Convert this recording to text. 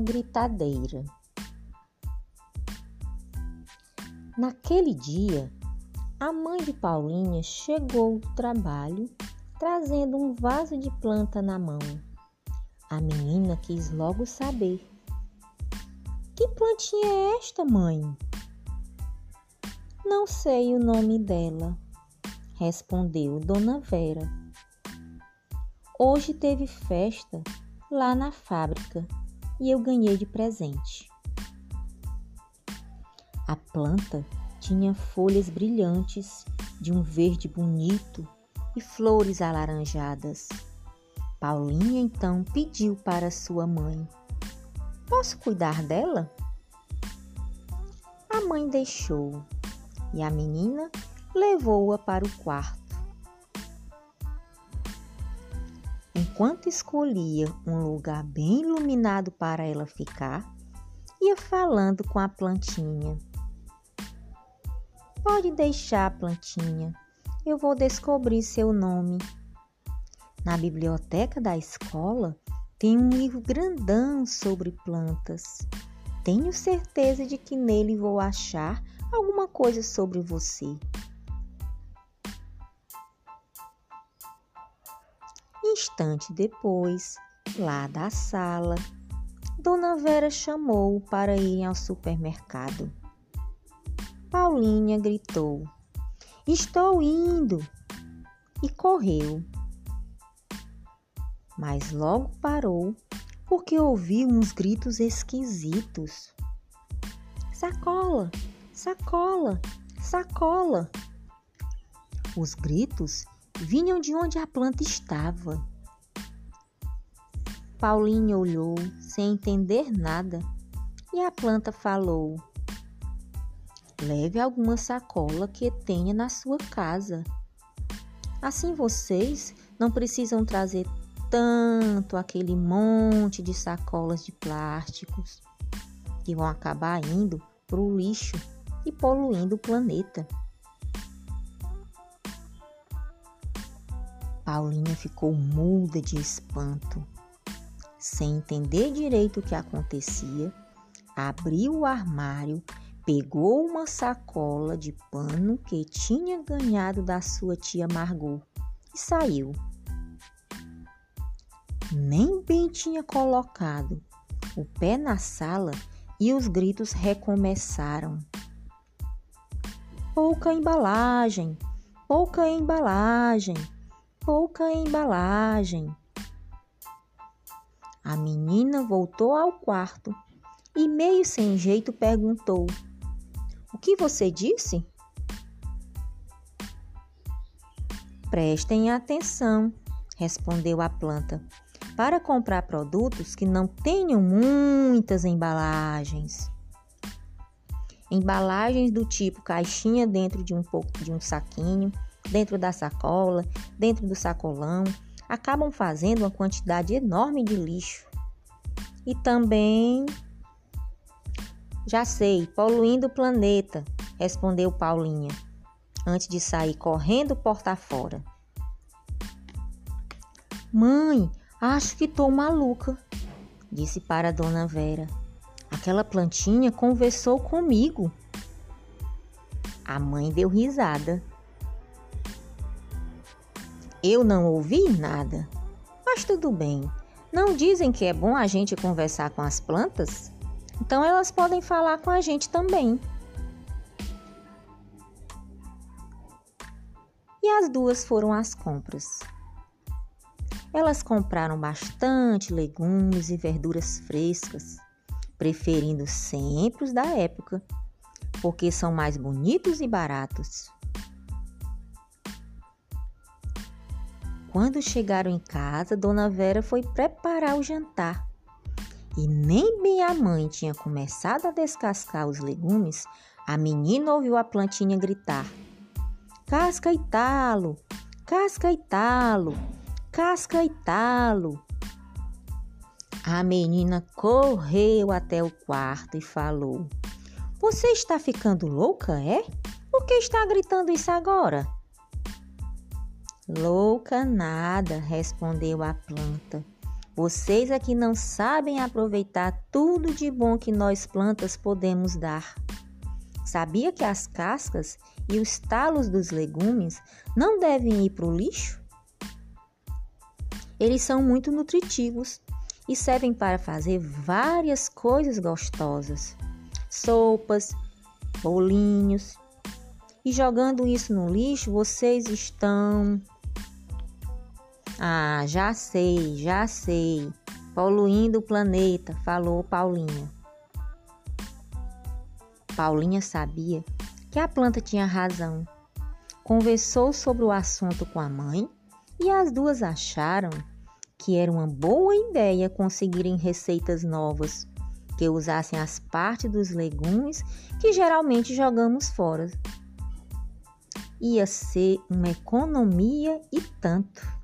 Gritadeira. Naquele dia, a mãe de Paulinha chegou do trabalho trazendo um vaso de planta na mão. A menina quis logo saber: Que plantinha é esta, mãe? Não sei o nome dela, respondeu Dona Vera. Hoje teve festa lá na fábrica e eu ganhei de presente. A planta tinha folhas brilhantes de um verde bonito e flores alaranjadas. Paulinha então pediu para sua mãe: Posso cuidar dela? A mãe deixou e a menina levou-a para o quarto. Enquanto escolhia um lugar bem iluminado para ela ficar, ia falando com a plantinha. Pode deixar, plantinha, eu vou descobrir seu nome. Na biblioteca da escola tem um livro grandão sobre plantas. Tenho certeza de que nele vou achar alguma coisa sobre você. Instante depois, lá da sala, Dona Vera chamou para ir ao supermercado. Paulinha gritou: Estou indo! E correu. Mas logo parou porque ouviu uns gritos esquisitos. Sacola! Sacola! Sacola! Os gritos vinham de onde a planta estava. Paulinha olhou sem entender nada e a planta falou: Leve alguma sacola que tenha na sua casa. Assim vocês não precisam trazer tanto aquele monte de sacolas de plásticos que vão acabar indo para o lixo e poluindo o planeta. Paulinha ficou muda de espanto. Sem entender direito o que acontecia, abriu o armário, pegou uma sacola de pano que tinha ganhado da sua tia Margot e saiu. Nem bem tinha colocado o pé na sala e os gritos recomeçaram. Pouca embalagem, pouca embalagem pouca embalagem. A menina voltou ao quarto e, meio sem jeito, perguntou: O que você disse? Prestem atenção, respondeu a planta, para comprar produtos que não tenham muitas embalagens. Embalagens do tipo caixinha dentro de um, de um saquinho dentro da sacola, dentro do sacolão, acabam fazendo uma quantidade enorme de lixo. E também. Já sei, poluindo o planeta, respondeu Paulinha, antes de sair correndo porta fora. Mãe, acho que tô maluca, disse para a Dona Vera. Aquela plantinha conversou comigo. A mãe deu risada. Eu não ouvi nada. Mas tudo bem. Não dizem que é bom a gente conversar com as plantas? Então elas podem falar com a gente também. E as duas foram às compras. Elas compraram bastante legumes e verduras frescas, preferindo sempre os da época, porque são mais bonitos e baratos. Quando chegaram em casa, Dona Vera foi preparar o jantar. E nem bem a mãe tinha começado a descascar os legumes, a menina ouviu a plantinha gritar: Casca e talo, casca e talo, casca e talo. A menina correu até o quarto e falou: Você está ficando louca, é? Por que está gritando isso agora? Louca nada, respondeu a planta. Vocês aqui não sabem aproveitar tudo de bom que nós plantas podemos dar. Sabia que as cascas e os talos dos legumes não devem ir para o lixo? Eles são muito nutritivos e servem para fazer várias coisas gostosas: sopas, bolinhos. E jogando isso no lixo, vocês estão ah, já sei, já sei. Poluindo o planeta, falou Paulinha. Paulinha sabia que a planta tinha razão. Conversou sobre o assunto com a mãe e as duas acharam que era uma boa ideia conseguirem receitas novas que usassem as partes dos legumes que geralmente jogamos fora. Ia ser uma economia e tanto.